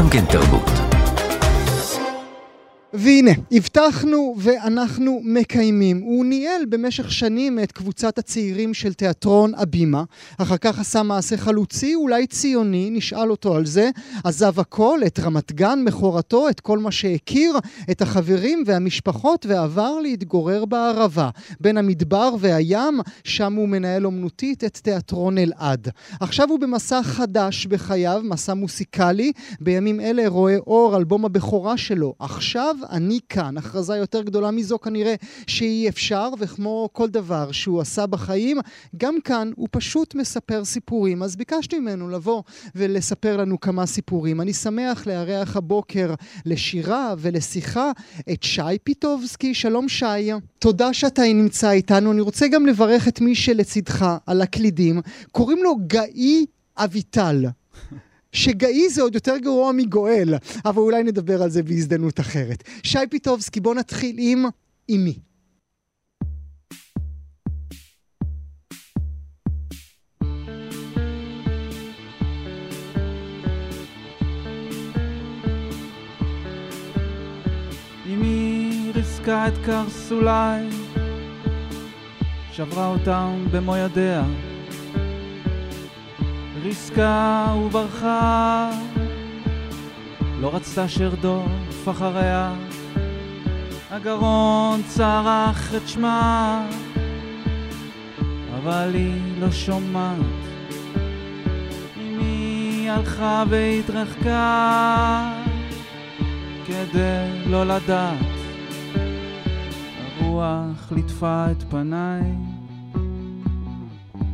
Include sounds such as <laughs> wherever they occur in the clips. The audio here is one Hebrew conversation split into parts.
גם כן תרבות. והנה, הבטחנו ואנחנו מקיימים. הוא ניהל במשך שנים את קבוצת הצעירים של תיאטרון הבימה. אחר כך עשה מעשה חלוצי, אולי ציוני, נשאל אותו על זה. עזב הכל, את רמת גן, מכורתו, את כל מה שהכיר, את החברים והמשפחות, ועבר להתגורר בערבה. בין המדבר והים, שם הוא מנהל אומנותית את תיאטרון אלעד. עכשיו הוא במסע חדש בחייו, מסע מוסיקלי. בימים אלה רואה אור אלבום הבכורה שלו. עכשיו אני כאן. הכרזה יותר גדולה מזו כנראה שאי אפשר, וכמו כל דבר שהוא עשה בחיים, גם כאן הוא פשוט מספר סיפורים. אז ביקשתי ממנו לבוא ולספר לנו כמה סיפורים. אני שמח לארח הבוקר לשירה ולשיחה את שי פיטובסקי. שלום שי. תודה שאתה נמצא איתנו. אני רוצה גם לברך את מי שלצידך על הקלידים. קוראים לו גאי אביטל. שגאי זה עוד יותר גרוע מגואל, אבל אולי נדבר על זה בהזדמנות אחרת. שי פיטובסקי, בוא נתחיל עם אמי. אמי ריסקה את קרסולי, שברה אותם במו ידיה. ריסקה וברחה, לא רצתה שארדוף אחריה, הגרון צרח את שמה, אבל היא לא שומעת. אמי הלכה והתרחקה כדי לא לדעת. הרוח ליטפה את פניי,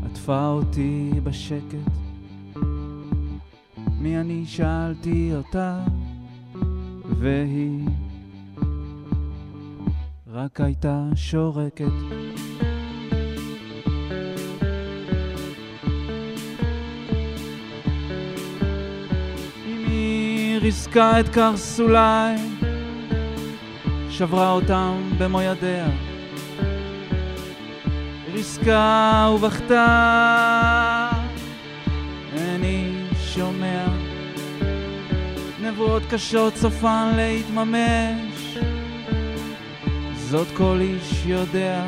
עטפה אותי בשקט. מי אני שאלתי אותה, והיא רק הייתה שורקת. ריסקה את קרסולי, שברה אותם במו ידיה. ריסקה ובכתה, נבואות קשות סופן להתממש, זאת כל איש יודע.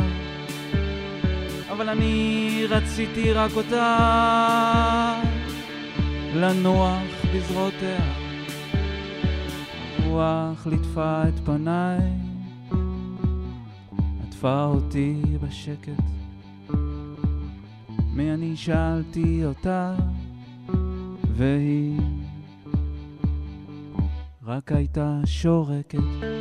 אבל אני רציתי רק אותה, לנוח בזרועותיה. רוח ליטפה את פניי, עטפה אותי בשקט. מי אני שאלתי אותה, והיא רק הייתה שורקת.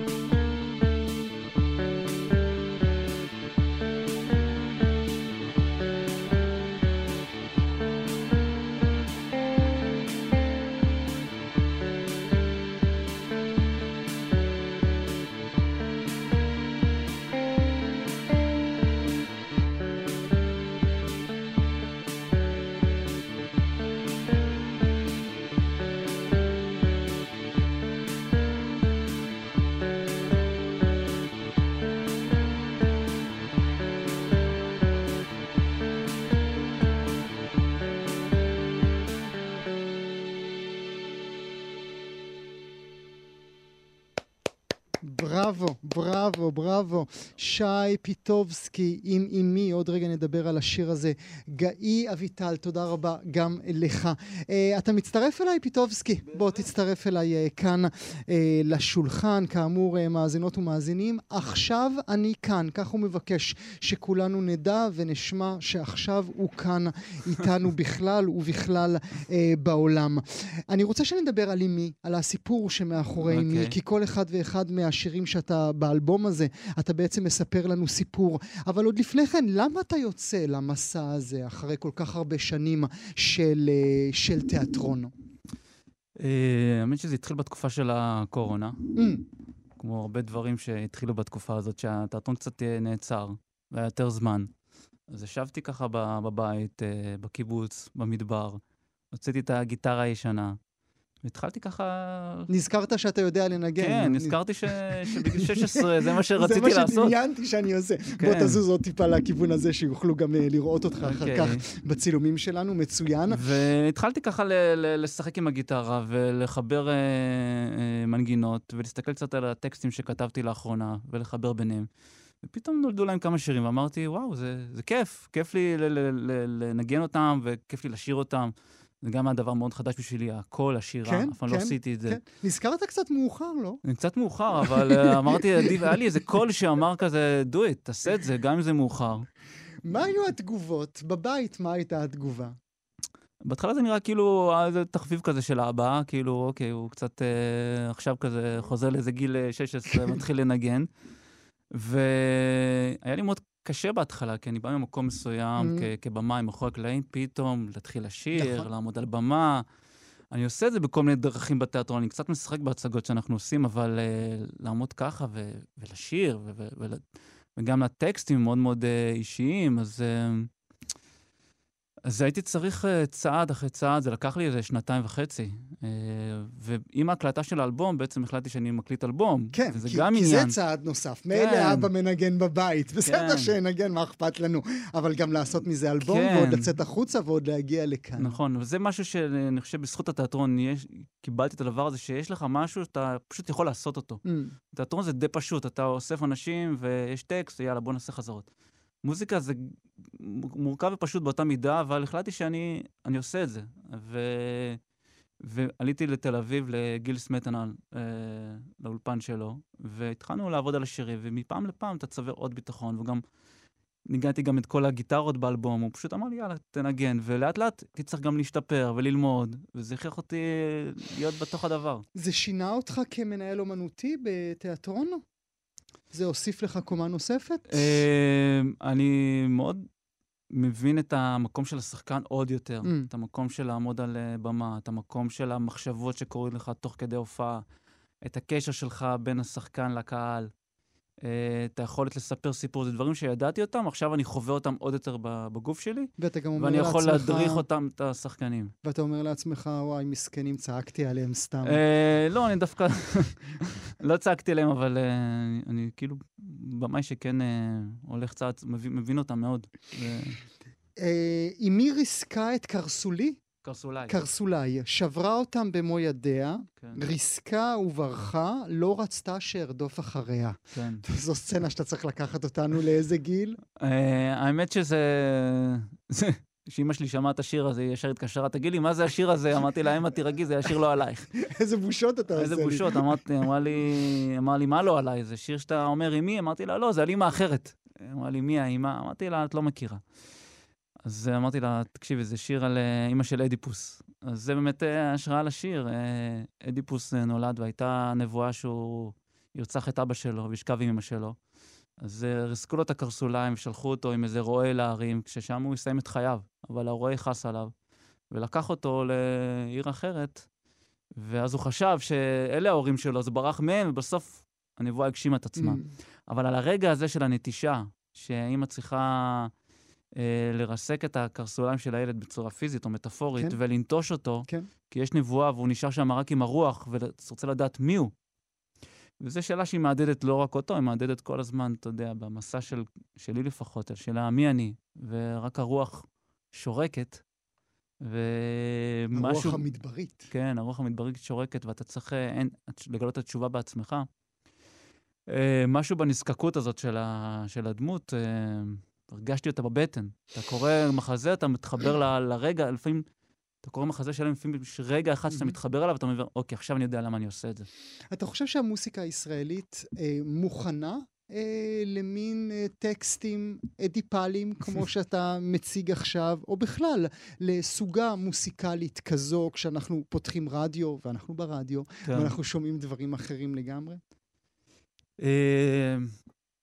בראבו, בראבו. שי פיטובסקי עם אמי, עוד רגע נדבר על השיר הזה. גאי אביטל, תודה רבה גם לך. Uh, אתה מצטרף אליי, פיטובסקי? בוא תצטרף אליי uh, כאן uh, לשולחן, כאמור, uh, מאזינות ומאזינים. עכשיו אני כאן, כך הוא מבקש שכולנו נדע ונשמע שעכשיו הוא כאן איתנו <laughs> בכלל ובכלל בעולם. אני רוצה שנדבר על אמי, על הסיפור שמאחורי אמי, אוקיי. כי כל אחד ואחד מהשירים שאתה באלבום הזה, אתה בעצם מספר לנו סיפור. אבל עוד לפני כן, למה אתה יוצא למסע הזה אחרי כל כך הרבה שנים של, אה, של תיאטרון? אה, האמת שזה התחיל בתקופה של הקורונה, Mm, כמו הרבה דברים שהתחילו בתקופה הזאת, שהתיאטרון קצת אה, נעצר, והיה יותר זמן. אז ישבתי ככה בבית, בקיבוץ, במדבר, הוצאתי את הגיטרה הישנה, והתחלתי ככה... נזכרת שאתה יודע לנגן. כן, נזכרתי ש... <laughs> שבגיל 16 זה מה שרציתי זה מה לעשות. שדמיינתי שאני עושה. בוא כן. תזוז עוד טיפה לכיוון הזה, שיוכלו גם אה, לראות אותך אחר אוקיי. כך בצילומים שלנו, מצוין. והתחלתי ככה ל- ל- לשחק עם הגיטרה ולחבר אה, אה, מנגינות, ולהסתכל קצת על הטקסטים שכתבתי לאחרונה, ולחבר ביניהם. ופתאום נולדו להם כמה שירים, ואמרתי, וואו, זה, זה כיף, כיף לי לנגן אותם, וכיף לי לשיר אותם. זה גם היה דבר מאוד חדש בשבילי, הקול, השירה, כן, אף פעם לא כן, עשיתי את זה. כן. נזכרת קצת מאוחר, לא? קצת מאוחר, אבל אה, אמרתי, עדיף, היה לי איזה קול שאמר כזה, do it, תעשה את זה, גם אם זה מאוחר. מה היו התגובות? בבית, מה הייתה התגובה? בהתחלה זה נראה כאילו היה איזה תחביב כזה של האבא, כאילו, אוקיי, הוא קצת אה, עכשיו כזה חוזר לאיזה גיל אה, 16, מתחיל לנגן. והיה לי מאוד קשה בהתחלה, כי אני בא ממקום מסוים, Mm. כ- כבמאי מאחורי הקלעים, פתאום להתחיל לשיר, נכון. לעמוד על במה. אני עושה את זה בכל מיני דרכים בתיאטרון, אני קצת משחק בהצגות שאנחנו עושים, אבל אה, לעמוד ככה ו- ולשיר, ו- ו- ול- וגם הטקסטים מאוד מאוד אה, אישיים, אז... אה, אז הייתי צריך uh, צעד אחרי צעד, זה לקח לי איזה שנתיים וחצי. Uh, ועם ההקלטה של האלבום, בעצם החלטתי שאני מקליט אלבום. כן, וזה כי, גם כי עניין. זה צעד נוסף. כן. מילא אבא מנגן בבית, בסדר כן. שנגן, מה אכפת לנו? אבל גם לעשות מזה אלבום, כן. ועוד לצאת החוצה ועוד להגיע לכאן. נכון, וזה משהו שאני חושב בזכות התיאטרון, יש, קיבלתי את הדבר הזה, שיש לך משהו שאתה פשוט יכול לעשות אותו. Mm, תיאטרון זה די פשוט, אתה אוסף אנשים ויש טקסט, ויאללה, בוא נעשה חזרות. מוזיקה זה מורכב ופשוט באותה מידה, אבל החלטתי שאני אני עושה את זה. ו... ועליתי לתל אביב לגיל סמטנל, אה, לאולפן שלו, והתחלנו לעבוד על השירים, ומפעם לפעם אתה צובר עוד ביטחון, וגם ניגנתי גם את כל הגיטרות באלבום, הוא פשוט אמר לי, יאללה, תנגן, ולאט לאט תצטרך גם להשתפר וללמוד, וזה הכריח אותי להיות בתוך הדבר. זה שינה אותך כמנהל אומנותי בתיאטרון? זה הוסיף לך קומה נוספת? אה, אני מאוד מבין את המקום של השחקן עוד יותר. Mm. את המקום של לעמוד על אה, במה, את המקום של המחשבות שקורים לך תוך כדי הופעה, את הקשר שלך בין השחקן לקהל, את היכולת לספר סיפור. זה דברים שידעתי אותם, עכשיו אני חווה אותם עוד יותר בגוף שלי, ואתה גם אומר ואני יכול לעצמך, להדריך אותם, את השחקנים. ואתה אומר לעצמך, וואי, מסכנים, צעקתי עליהם סתם. אה, לא, אני דווקא <laughs> לא צעקתי עליהם, אבל אה, אני- כאילו במאי שכן אה, הולך צעד, מבין, אותם מאוד. אה, אמי ריסקה את קרסולי, קרסולי. קרסולי, שברה אותם במו ידיה, כן, ריסקה וברחה, לא רצתה שארדוף אחריה. כן. <laughs> זו סצנה שאתה צריך לקחת אותנו לאיזה גיל? אה, האמת שזה... זה- כשאימא שלי שמעה את השיר הזה, היא ישר התקשרה, תגיד לי, מה זה השיר הזה? אמרתי לה, אמא, תירגעי, זה השיר לא עלייך. <laughs> איזה בושות אתה עושה לי. איזה בושות. אמרתי, אמרה לי, אמרה לי, מה לא עליי? זה שיר שאתה אומר עם מי? אמרתי לה, לא, זה על אימא אחרת. אמרה לי, מי האימא? אמרתי לה, את לא מכירה. אז אמרתי לה, תקשיבי, זה שיר על אה, אימא של אדיפוס. אז זה באמת אה, השראה לשיר. אה, אדיפוס אה, נולד והייתה נבואה שהוא ירצח את אבא שלו וישכב עם אמא שלו. אז אה, ריסקו לו את הקרסוליים ושלחו אותו עם איזה רועה להרים, כששם הוא יסיים את חייו. אבל הרועה יכעס עליו, ולקח אותו לעיר אחרת, ואז הוא חשב שאלה ההורים שלו, אז הוא ברח מהם, ובסוף הנבואה הגשימה את עצמה. Mm. אבל על הרגע הזה של הנטישה, שאימא צריכה אה, לרסק את הקרסוליים של הילד בצורה פיזית או מטאפורית, כן. ולנטוש אותו, כן. כי יש נבואה והוא נשאר שם רק עם הרוח, ואתה רוצה לדעת מי הוא. וזו שאלה שהיא מהדהדת לא רק אותו, היא מהדהדת כל הזמן, אתה יודע, במסע של, שלי לפחות, השאלה מי אני, ורק הרוח שורקת, ומשהו... הרוח המדברית. כן, הרוח המדברית שורקת, ואתה צריך אה, אין, לגלות את התשובה בעצמך. אה, משהו בנזקקות הזאת של, ה, של הדמות, אה, הרגשתי אותה בבטן. אתה קורא מחזה, אתה מתחבר ל, לרגע, לפעמים, אתה קורא מחזה שלם, לפעמים יש רגע אחד שאתה מהמם. מתחבר אליו, ואתה אומר, אוקיי, עכשיו אני יודע למה אני עושה את זה. אתה חושב שהמוסיקה הישראלית אה, מוכנה אה, למין אה, טקסטים אדיפליים, <laughs> כמו שאתה מציג עכשיו, או בכלל לסוגה מוסיקלית כזו, כשאנחנו פותחים רדיו, ואנחנו ברדיו, כן. ואנחנו שומעים דברים אחרים לגמרי? אה,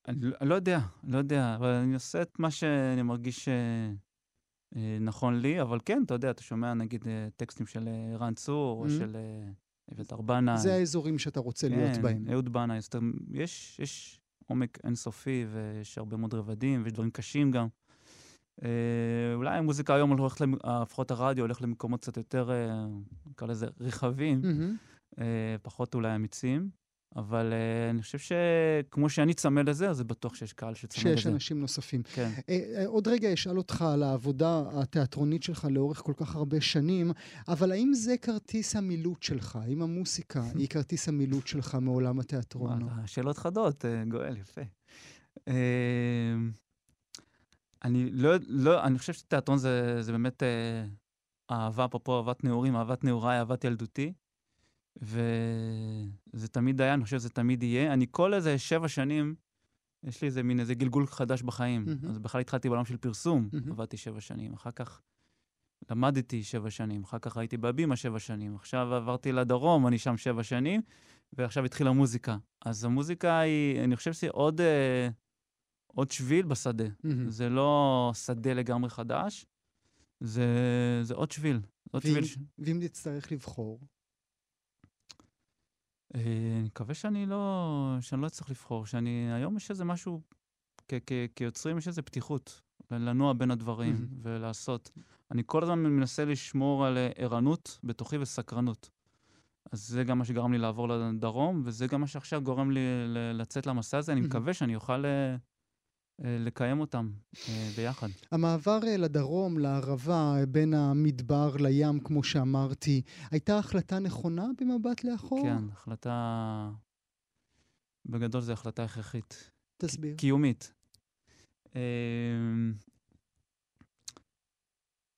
אני לא- אני לא יודע, לא יודע, אבל אני עושה את מה שאני מרגיש אה, אה, נכון לי, אבל כן, אתה יודע, אתה שומע נגיד אה, טקסטים של אה, רן צור, או Mhm. של אביתר בנאי. זה האזורים שאתה רוצה להיות כן, בהם. אהוד בנאי, אז אתה- יש, יש עומק אינסופי ויש הרבה מאוד רבדים ויש דברים קשים גם. אולי המוזיקה היום הולכת, לפחות הרדיו הולך למקומות קצת יותר, נקרא לזה, רחבים. אה, פחות אולי אמיצים, אבל אה, אני חושב שכמו שאני צמא לזה, אז זה בטוח שיש קהל שצמא לזה. שיש אנשים נוספים. כן. אה, אה, עוד רגע אשאל אותך על העבודה התיאטרונית שלך לאורך כל כך הרבה שנים, אבל האם זה כרטיס המילוט שלך? האם המוסיקה <laughs> היא כרטיס המילוט שלך מעולם התיאטרון? וואלה, שאלות חדות, גואל, יפה. אני לא, לא, אני חושב שתיאטרון זה, זה באמת אה, אהבה, אפרופו אהבת נעורים, אהבת נעוריי, אהבת ילדותי. וזה תמיד היה, אני חושב שזה תמיד יהיה. אני כל איזה שבע שנים, יש לי איזה מין איזה גלגול חדש בחיים. מהמם. אז בכלל התחלתי בעולם של פרסום, מהמם. עבדתי שבע שנים. אחר כך למדתי שבע שנים, אחר כך הייתי בהבימה שבע שנים. עכשיו עברתי לדרום, אני שם שבע שנים, ועכשיו התחילה מוזיקה. אז המוזיקה היא, אני חושב שזה עוד, אה, עוד שביל בשדה. מהמם. זה לא שדה לגמרי חדש, זה, זה עוד שביל. עוד ואם- שביל. ואם תצטרך לבחור? אה, אני מקווה שאני לא, שאני לא אצטרך לבחור, שאני, היום יש איזה משהו, כ- כ- כיוצרים יש איזה פתיחות, לנוע בין הדברים. ולעשות. אני כל הזמן מנסה לשמור על ערנות בתוכי וסקרנות. אז זה גם מה שגרם לי לעבור לדרום, וזה גם מה שעכשיו גורם לי לצאת למסע הזה. אני. מקווה שאני אוכל אה, לקיים אותם אה, ביחד. המעבר אה, לדרום, לערבה, אה, בין המדבר לים, כמו שאמרתי, הייתה החלטה נכונה במבט לאחור? כן, החלטה... בגדול זו החלטה הכרחית. תסביר. קיומית. אמ,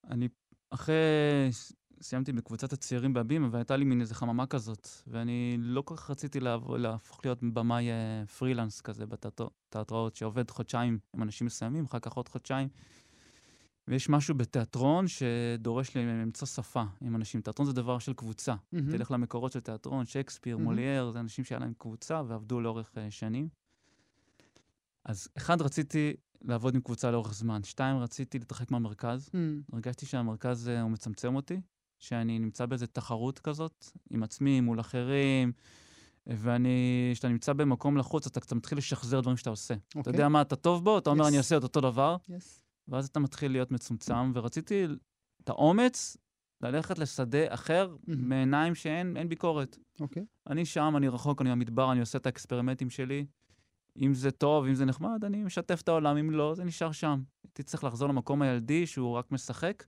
אני אחרי, סיימתי בקבוצת הצעירים בהבימה, והייתה לי מין איזה חממה כזאת, ואני לא כל כך רציתי לעבור, להפוך להיות במאי אה, פרילנס כזה בתיאטראות, שעובד חודשיים עם אנשים מסוימים, אחר כך עוד חודשיים. ויש משהו בתיאטרון שדורש לי למצוא שפה עם אנשים. תיאטרון זה דבר של קבוצה. מהמם. תלך למקורות של תיאטרון, שייקספיר, מהמם. מולייר, זה אנשים שהיה להם קבוצה ועבדו לאורך uh, שנים. אז אחד, רציתי לעבוד עם קבוצה לאורך זמן. שתיים, רציתי להתרחק מהמרכז. מהמם. הרגשתי שהמרכז uh, הוא מצמצם אותי, שאני נמצא באיזו תחרות כזאת, עם עצמי, מול אחרים, ואני, כשאתה נמצא במקום לחוץ, אתה קצת מתחיל לשחזר דברים שאתה עושה. אתה אוקיי. יודע מה אתה טוב בו, אתה אומר, Yes. אני אעשה את אותו דבר, Yes. ואז אתה מתחיל להיות מצומצם, ורציתי את האומץ ללכת לשדה אחר, מהמם. מעיניים שאין אין ביקורת. אוקיי. אני שם, אני רחוק, אני במדבר, אני עושה את האקספרימנטים שלי. אם זה טוב, אם זה נחמד, אני משתף את העולם, אם לא, זה נשאר שם. הייתי צריך לחזור למקום הילדי שהוא רק משחק,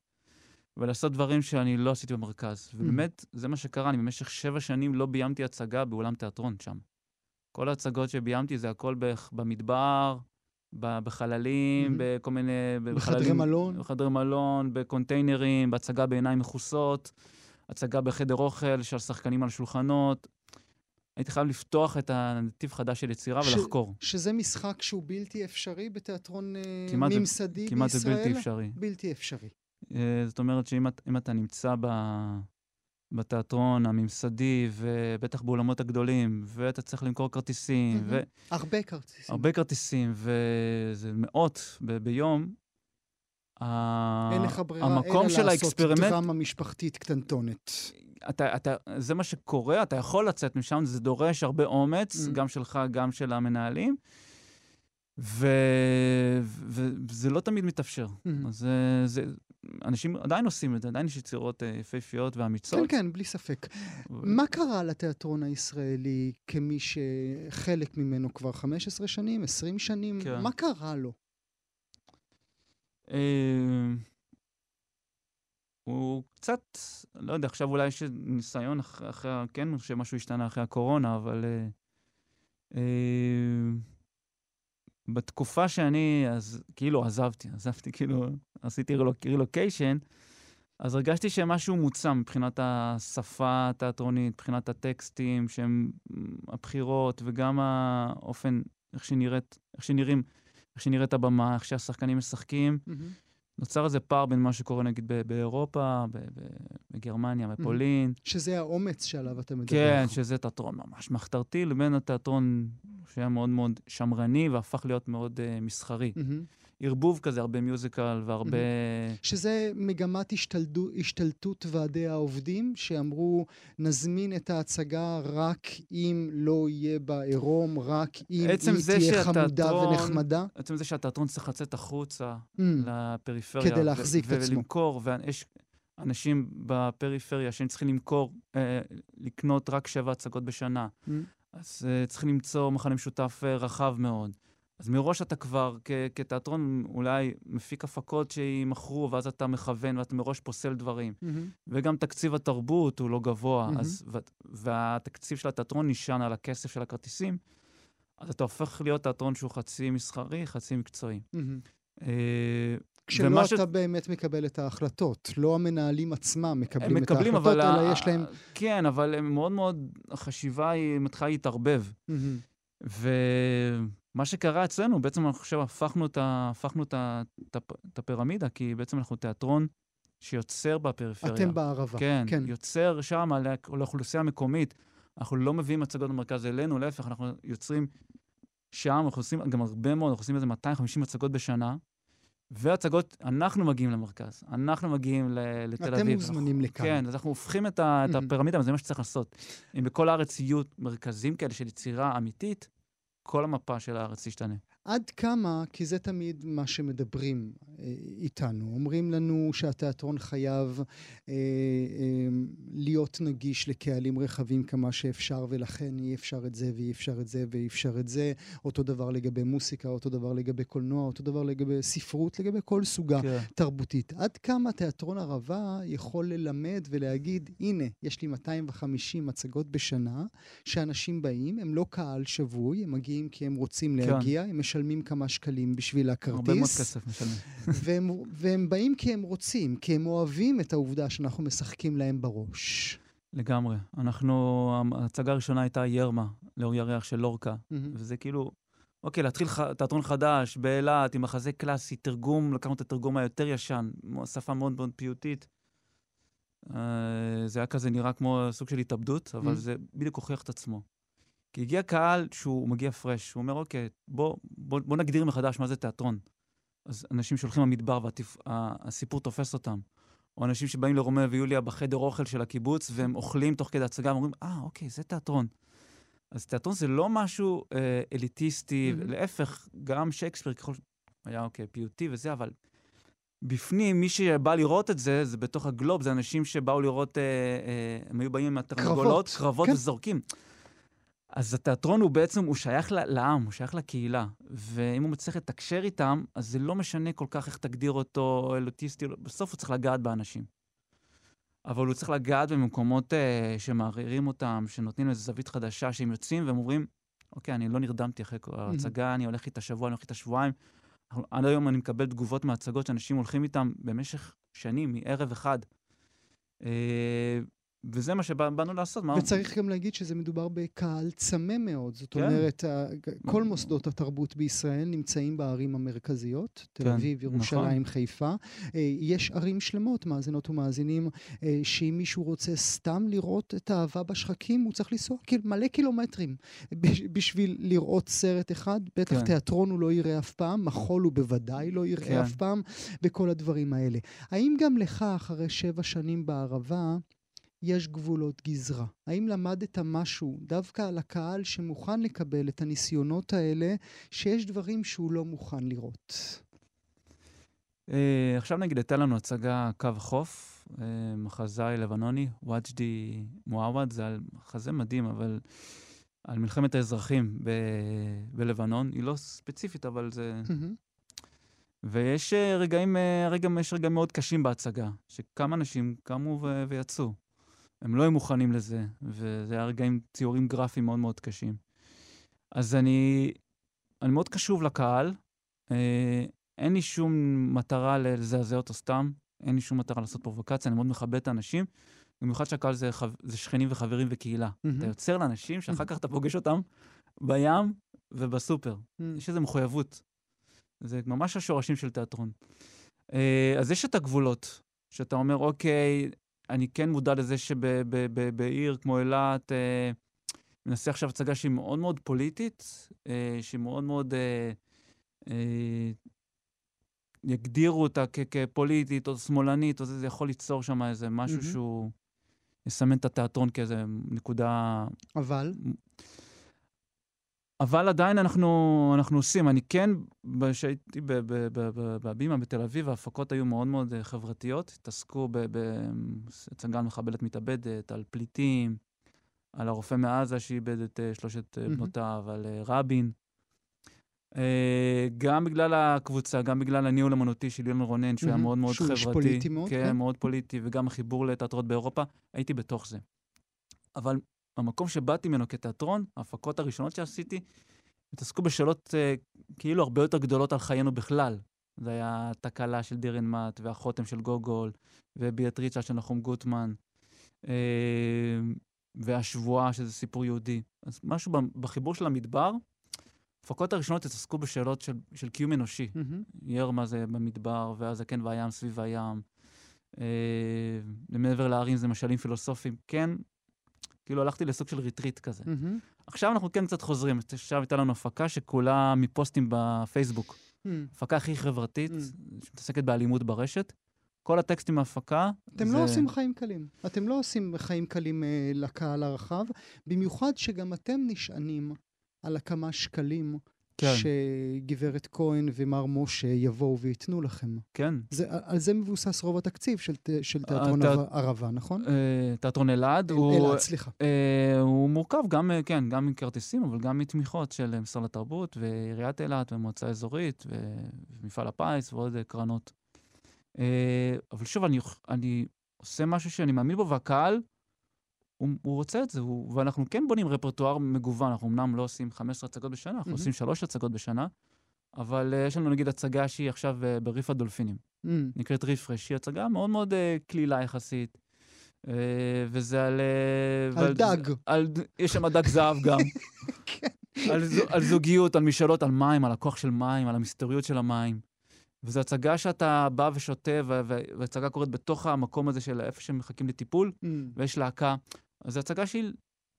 ולעשות דברים שאני לא עשיתי במרכז. ובאמת, זה מה שקרה, אני במשך שבע שנים לא ביימתי הצגה באולם תיאטרון שם. כל ההצגות שביימתי זה הכל במדבר, בחללים, מהמם. בכל מיני... בחדרי מלון? בחדרי מלון, בקונטיינרים, בהצגה בעיניים מכוסות, הצגה בחדר אוכל של שחקנים על שולחנות. הייתי חייב לפתוח את הנתיב חדש של יצירה ש- ולחקור. שזה משחק שהוא בלתי אפשרי בתיאטרון אה, כמעט ממסדי כמעט בישראל? זה בלתי אפשרי. בלתי אפשרי. אה, זאת אומרת שאם את- אם אתה נמצא ב... בתיאטרון הממסדי, ובטח באולמות הגדולים, ואתה צריך למכור כרטיסים, מהמם. הרבה כרטיסים. והרבה כרטיסים, וזה מאות ב- ביום, אין לך ברירה המקום של לעשות ה experiment, דרמה משפחתית קטנטונת. אתה, אתה, זה מה שקורה, אתה יכול לצאת משם, זה דורש הרבה אומץ, Mm. גם שלך, גם של המנהלים, ו- ו- וזה לא תמיד מתאפשר. Mm. אז זה, זה, אנשים עדיין עושים את זה, עדיין יש יצירות אה, יפהפיות ואמיצות. כן, כן, בלי ספק. ו- מה קרה לתיאטרון הישראלי כמי שחלק ממנו כבר 15 שנים, 20 שנים? כן. מה קרה לו? אה, הוא קצת, לא יודע, עכשיו אולי יש ניסיון אחרי, אחרי כן, שמשהו השתנה אחרי הקורונה, אבל אה, אה, בתקופה שאני, אז כאילו עזבתי, עזבתי, כאילו, עשיתי רילוק- רילוקיישן, אז הרגשתי שמשהו מוצם מבחינת השפה התיאטרונית, מבחינת הטקסטים, שהם הבחירות, וגם האופן, איך שנראית, איך שנראים, איך שנראית הבמה, איך שהשחקנים משחקים. נוצר איזה פער בין מה שקורה נגיד באירופה, בגרמניה, בפולין. שזה האומץ שעליו אתה מדבר. כן, שזה תיאטרון ממש מחתרתי, לבין התיאטרון שהיה מאוד מאוד שמרני והפך להיות מאוד uh, מסחרי. ערבוב כזה, הרבה מיוזיקל והרבה... שזה מגמת השתלדו, השתלטות ועדי העובדים, שאמרו, נזמין את ההצגה רק אם לא יהיה בה עירום, רק אם היא תהיה חמודה שהתיאטרון- ונחמדה. עצם זה שהתיאטרון צריך לצאת החוצה Mm, לפריפריה. כדי להחזיק את עצמו. ולמכור, ויש אנשים בפריפריה שהם צריכים למכור, אה, לקנות רק שבע הצגות בשנה. Mm. אז אה, צריכים למצוא מכנה משותף אה, רחב מאוד. אז מראש אתה כבר, כ- כתיאטרון, אולי מפיק הפקות שימכרו, ואז אתה מכוון ואתה מראש פוסל דברים. מהמם. וגם תקציב התרבות הוא לא גבוה, מהמם. אז, ו- והתקציב של התיאטרון נשען על הכסף של הכרטיסים, אז אתה הופך להיות תיאטרון שהוא חצי מסחרי, חצי מקצועי. מהמם. אה, כשלא אתה ש- באמת מקבל את ההחלטות, לא המנהלים עצמם מקבלים הם את מקבלים, ההחלטות. אלא ה- יש להם... כן, אבל הם מאוד מאוד, החשיבה היא מתחילה להתערבב. מהמם. ומה שקרה אצלנו, בעצם אני חושב, הפכנו את, ה... הפכנו את, ה... את, הפ... את הפירמידה, כי בעצם אנחנו תיאטרון שיוצר בפריפריה. אתם בערבה. כן, כן. יוצר שם לא- לאוכלוסייה המקומית. אנחנו לא מביאים מצגות במרכז אלינו, להפך, אנחנו יוצרים שם, אנחנו עושים גם הרבה מאוד, אנחנו עושים איזה 250 מצגות בשנה, והצגות, אנחנו מגיעים למרכז, אנחנו מגיעים ל- לתל אתם אביב. מוזמנים לכאן. כן, אז אנחנו הופכים את, ה, את Mhm. הפירמידה, וזה מה שצריך לעשות. אם בכל הארץ יהיו מרכזים כאלה של יצירה אמיתית, כל המפה של הארץ תשתנה. עד כמה, כי זה תמיד מה שמדברים אה, איתנו, אומרים לנו שהתיאטרון חייב אה, אה, להיות נגיש לקהלים רחבים כמה שאפשר, ולכן אי אפשר את זה ואי אפשר את זה ואי אפשר את זה. אותו דבר לגבי מוסיקה, אותו דבר לגבי קולנוע, אותו דבר לגבי ספרות, לגבי כל סוגה כן. תרבותית. עד כמה תיאטרון ערבה יכול ללמד ולהגיד, הנה, יש לי 250 מצגות בשנה, שאנשים באים, הם לא קהל שבוי, הם מגיעים כי הם רוצים כן. להגיע, הם משלמים כמה שקלים בשביל הרבה מאוד הכרטיס, כסף משלמים. <laughs> והם, והם באים כי הם רוצים, כי הם אוהבים את העובדה שאנחנו משחקים להם בראש. לגמרי. אנחנו, ההצגה הראשונה הייתה ירמה, לאור ירח של לורקה, מהמם. וזה כאילו, אוקיי, להתחיל ח... תיאטרון חדש באילת, עם מחזה קלאסי, תרגום, לקחנו את התרגום היותר ישן, שפה מאוד מאוד פיוטית. אה, זה היה כזה נראה כמו סוג של התאבדות, אבל Mm. זה בדיוק הוכיח את עצמו. כי הגיע קהל שהוא מגיע פרש, הוא אומר, אוקיי, בוא, בוא, בוא נגדיר מחדש מה זה תיאטרון. אז אנשים שהולכים למדבר והסיפור תופס אותם. או אנשים שבאים לרומeo ויוליה בחדר אוכל של הקיבוץ, והם אוכלים תוך כדי הצגה, ואומרים, אה, אוקיי, זה תיאטרון. אז תיאטרון זה לא משהו אה, אליטיסטי, מהמם. להפך, גם שייקספיר ככל. היה אוקיי, פיוטי וזה, אבל בפנים, מי שבא לראות את זה, זה בתוך הגלוב, זה אנשים שבאו לראות, אה, אה, הם היו באים עם התרנגולות, קרבות, קרבות כן. וזורקים. אז התיאטרון הוא בעצם, הוא שייך לעם, הוא שייך לקהילה. ואם הוא מצליח לתקשר איתם, אז זה לא משנה כל כך איך תגדיר אותו, אליטיסטי, או לא- בסוף הוא צריך לגעת באנשים. אבל הוא צריך לגעת במקומות אה, שמערערים אותם, שנותנים איזו זווית חדשה, שהם יוצאים והם אומרים, אוקיי, אני לא נרדמתי אחרי כל ההצגה, אני הולך איתה שבוע, אני הולך איתה שבועיים. עד היום אני מקבל תגובות מהצגות שאנשים הולכים איתם במשך שנים, מערב אחד. אה, וזה מה שבאנו לעשות. מה... וצריך גם להגיד שזה מדובר בקהל צמא מאוד. זאת כן. אומרת, כל מוסדות התרבות בישראל נמצאים בערים המרכזיות, תל כן, אביב, ירושלים, נכון. חיפה. אה, יש ערים שלמות, מאזינות ומאזינים, אה, שאם מישהו רוצה סתם לראות את האהבה בשחקים, הוא צריך לנסוע מלא קילומטרים <laughs> בש- בשביל לראות סרט אחד. בטח כן. תיאטרון הוא לא יראה אף פעם, מחול הוא בוודאי לא יראה כן. אף פעם, וכל הדברים האלה. האם גם לך, אחרי שבע שנים בערבה, יש גבולות גזרה? האם למדת משהו דווקא על הקהל שמוכן לקבל את הניסיונות האלה, שיש דברים שהוא לא מוכן לראות? אה, עכשיו נגיד, הייתה לנו הצגה קו החוף, אה, מחזאי לבנוני, וג'די מועווד, זה על מחזה מדהים, אבל על מלחמת האזרחים ב- בלבנון. היא לא ספציפית, אבל זה... ויש אה, רגעים, רגע, יש רגעים מאוד קשים בהצגה, שכמה אנשים קמו ו- ויצאו. הם לא היו מוכנים לזה, וזה היה רגעים, ציורים גרפיים מאוד מאוד קשים. אז אני, אני מאוד קשוב לקהל, אה, אין לי שום מטרה לזעזע אותו סתם, אין לי שום מטרה לעשות פרובוקציה, אני מאוד מכבד את האנשים, במיוחד שהקהל זה, חב... זה שכנים וחברים וקהילה. מהמם. אתה יוצר לאנשים שאחר כך אתה פוגש אותם בים ובסופר. מהמם. יש איזו מחויבות. זה ממש השורשים של תיאטרון. אה, אז יש את הגבולות, שאתה אומר, אוקיי, אני כן מודע לזה שבעיר כמו אילת, אה, מנסה עכשיו הצגה שהיא מאוד מאוד פוליטית, אה, שהיא מאוד מאוד... אה, אה, יגדירו אותה כ- כפוליטית או שמאלנית, או זה, זה יכול ליצור שם איזה משהו מהמם. שהוא יסמן את התיאטרון כאיזה נקודה אבל? אבל עדיין אנחנו, אנחנו עושים. אני כן, כשהייתי בהבימה בתל אביב, ההפקות היו מאוד מאוד אה, חברתיות. התעסקו בהצגה מחבלת מתאבדת, על פליטים, על הרופא מעזה שאיבד את אה, שלושת mm-hmm. בנותיו, על רבין. גם בגלל הקבוצה, גם בגלל הניהול אמנותי של אילן רונן, שהוא. היה מאוד מאוד חברתי. שהוא פוליטי מאוד, כן. כן, מאוד פוליטי, וגם החיבור לתיאטרות באירופה, הייתי בתוך זה. אבל המקום שבאתי ממנו כתיאטרון, ההפקות הראשונות שעשיתי, התעסקו בשאלות uh, כאילו הרבה יותר גדולות על חיינו בכלל. זה היה תקלה של דירן מאט, והחותם של גוגול, וביאטריצה של נחום גוטמן, uh, והשבועה, שזה סיפור יהודי. אז משהו בחיבור של המדבר, ההפקות הראשונות התעסקו בשאלות של, של קיום אנושי. Mm-hmm. ירמה זה במדבר, והזקן והים סביב הים. Uh, מעבר להרים זה משלים פילוסופיים. כן, כאילו הלכתי לסוג של ריטריט כזה. Mm-hmm. עכשיו אנחנו כן קצת חוזרים. עכשיו הייתה לנו הפקה שכולה מפוסטים בפייסבוק. Mm-hmm. הפקה הכי חברתית, mm-hmm. שמתעסקת באלימות ברשת. כל הטקסטים מההפקה... אתם לא זה... לא עושים חיים קלים. אתם לא עושים חיים קלים אה, לקהל הרחב, במיוחד שגם אתם נשענים על הכמה שקלים כן. שגברת כהן ומר משה יבואו וייתנו לכם. כן. זה, על זה מבוסס רוב התקציב של, של תיאטרון התא... ערבה, נכון? אה, תיאטרון אלעד. הוא... אלעד, סליחה. אה, הוא מורכב גם, אה, כן, גם מכרטיסים, אבל גם מתמיכות של משרד התרבות ועיריית אילת ומועצה אזורית ומפעל הפיס ועוד קרנות. אה, אבל שוב, אני, אני עושה משהו שאני מאמין בו, והקהל... הוא, הוא רוצה את זה, הוא, ואנחנו כן בונים רפרטואר מגוון, אנחנו אמנם לא עושים 15 הצגות בשנה, אנחנו mm-hmm. עושים שלוש הצגות בשנה, אבל uh, יש לנו נגיד הצגה שהיא עכשיו uh, בריף הדולפינים, mm-hmm. נקראת Refresh, היא הצגה מאוד מאוד uh, קלילה יחסית, uh, וזה על... Uh, על ועל, דג. על, יש שם דג זהב גם. <laughs> כן. על, על זוגיות, על משאלות, על מים, על הכוח של מים, על המסתוריות של המים. וזו הצגה שאתה בא ושותה, והצגה קורית בתוך המקום הזה של איפה שהם מחכים לטיפול, mm. ויש להקה. אז זו הצגה שהיא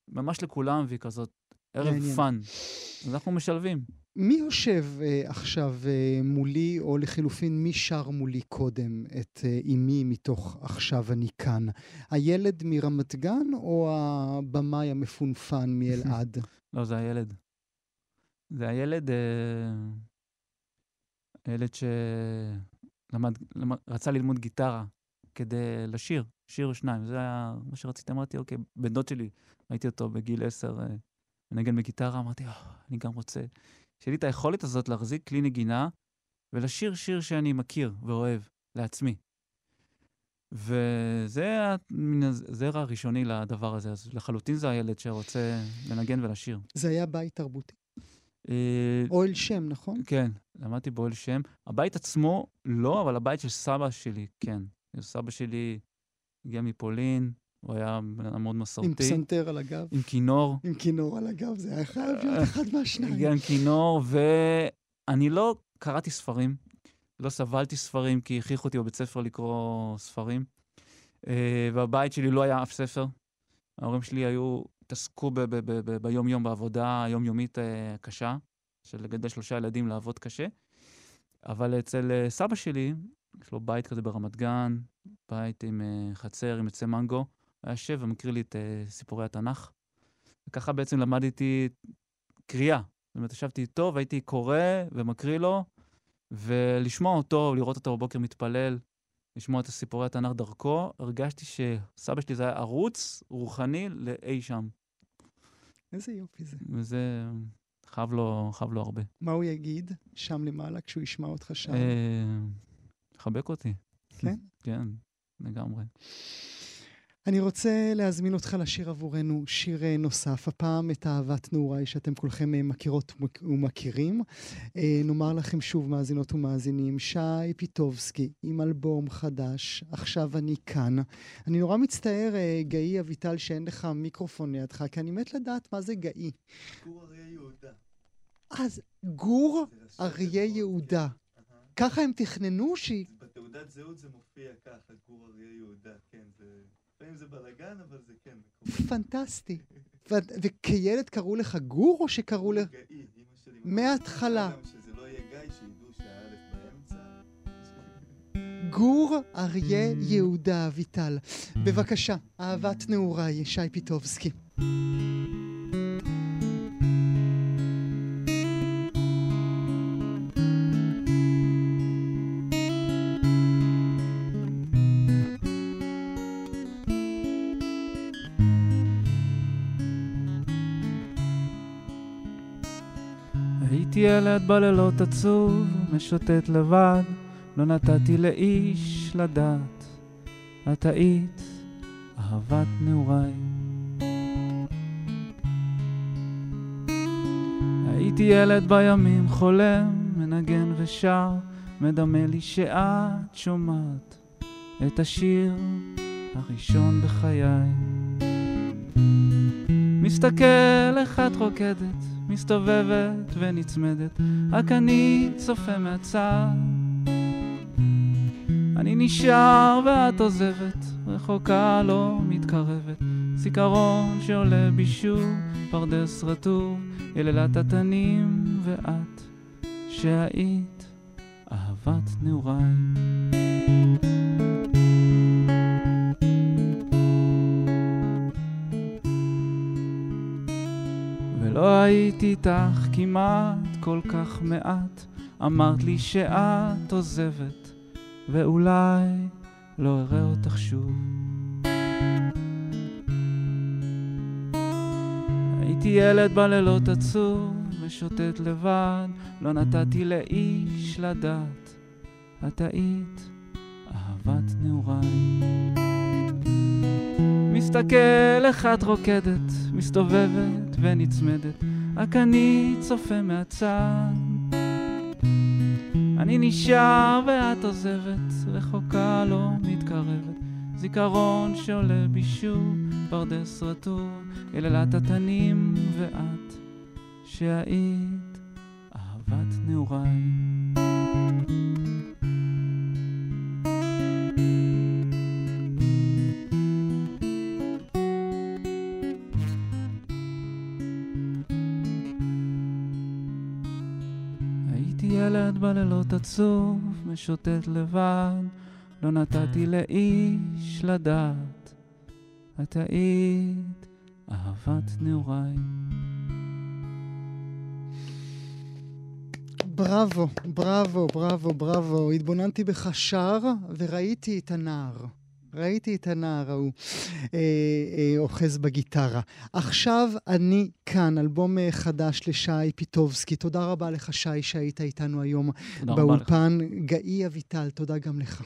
ממש לכולם, והיא כזאת ערב fun. אז אנחנו משלבים. מי יושב uh, עכשיו uh, מולי, או לחילופין, מי שר מולי קודם את uh, אמי מתוך עכשיו אני כאן? הילד מרמת גן, או הבמאי המפונפן מאלעד? <laughs> לא, זה הילד. זה הילד, uh, הילד שלמד, למד, רצה ללמוד גיטרה כדי לשיר. שיר או שניים, זה היה מה שרציתי, אמרתי, אוקיי, בן דוד שלי, ראיתי אותו בגיל עשר אה, מנגן בגיטרה, אמרתי, oh, אני גם רוצה. שיהיה לי את היכולת הזאת להחזיק כלי נגינה ולשיר שיר שאני מכיר ואוהב לעצמי. וזה מן הזרע הראשוני לדבר הזה, אז לחלוטין זה הילד שרוצה לנגן ולשיר. זה היה בית תרבותי. אה, אוהל שם, נכון? כן, למדתי באוהל שם. הבית עצמו לא, אבל הבית של סבא שלי, כן. סבא שלי הגיע מפולין, הוא היה בן אדם מאוד מסורתי. עם פסנתר על הגב. עם כינור. עם כינור על הגב, זה היה חייב להיות אחד מהשניים. הגיע עם כינור, ואני לא קראתי ספרים, לא סבלתי ספרים, כי הכריחו אותי בבית ספר לקרוא ספרים. אה, והבית שלי לא היה אף ספר. ההורים שלי היו, התעסקו ביום-יום בעבודה היומיומית אה, קשה, של לגדל שלושה ילדים, לעבוד קשה. אבל אצל אה, סבא שלי, יש לו בית כזה ברמת גן, בית עם uh, חצר, עם עצי מנגו. הוא היה יושב ומקריא לי את uh, סיפורי התנ"ך. וככה בעצם למדתי קריאה. זאת אומרת, ישבתי איתו והייתי קורא ומקריא לו, ולשמוע אותו, לראות אותו בבוקר מתפלל, לשמוע את סיפורי התנ"ך דרכו, הרגשתי שסבא שלי זה היה ערוץ רוחני לאי שם. איזה יופי זה. וזה חייב לו, חייב לו הרבה. מה הוא יגיד שם למעלה כשהוא ישמע אותך שם? חבק אותי. כן? כן, לגמרי. אני רוצה להזמין אותך לשיר עבורנו שיר אה, נוסף, הפעם את אהבת נעוריי שאתם כולכם אה, מכירות ומכירים. אה, נאמר לכם שוב, מאזינות ומאזינים, שי פיטובסקי עם אלבום חדש, עכשיו אני כאן. אני נורא מצטער, גאי אביטל, שאין לך מיקרופון לידך, כי אני מת לדעת מה זה גאי. גור אריה יהודה. אז גור אריה יהודה. ככה הם תכננו שהיא... בתעודת זהות זה מופיע ככה, גור אריה יהודה, כן, זה... לפעמים זה בלאגן, אבל זה כן. פנטסטי. וכילד קראו לך גור, או שקראו לך... גאי, אמא שלי... מההתחלה. שזה לא יהיה גיא, שידעו שהאלף באמצע. גור אריה יהודה אביטל. בבקשה, אהבת נעוריי, שי פיטובסקי. הייתי ילד בלילות עצוב, משוטט לבד, לא נתתי לאיש לדעת. את היית אהבת נעוריי. הייתי ילד בימים חולם, מנגן ושר, מדמה לי שאת שומעת את השיר הראשון בחיי. מסתכל איך את רוקדת, מסתובבת ונצמדת, רק אני צופה מהצד. אני נשאר ואת עוזבת, רחוקה לא מתקרבת, זיכרון שעולה בי שוב, פרדס רטוב, יללת התנים ואת, שהיית אהבת נעוריי. ולא הייתי איתך כמעט כל כך מעט, אמרת לי שאת עוזבת, ואולי לא אראה אותך שוב. הייתי ילד בלילות עצוב, משוטט לבד, לא נתתי לאיש לדעת, את היית אהבת נעוריי. מסתכל איך את רוקדת, מסתובבת ונצמדת, רק אני צופה מהצד. אני נשאר ואת עוזבת, רחוקה לא מתקרבת, זיכרון שעולה בי שוב, פרדס רטוב, יללת התנים ואת, שהיית אהבת נעוריי. בלילות עצוב, משוטט לבד, לא נתתי לאיש לדעת, את היית אהבת נעוריי. בראבו, בראבו, בראבו, בראבו. התבוננתי בך שר וראיתי את הנער. ראיתי את הנער ההוא אה, אה, אוחז בגיטרה. עכשיו אני כאן, אלבום אה, חדש לשי פיטובסקי. תודה רבה לך, שי, שהיית איתנו היום. באולפן. גאי אביטל, תודה גם לך.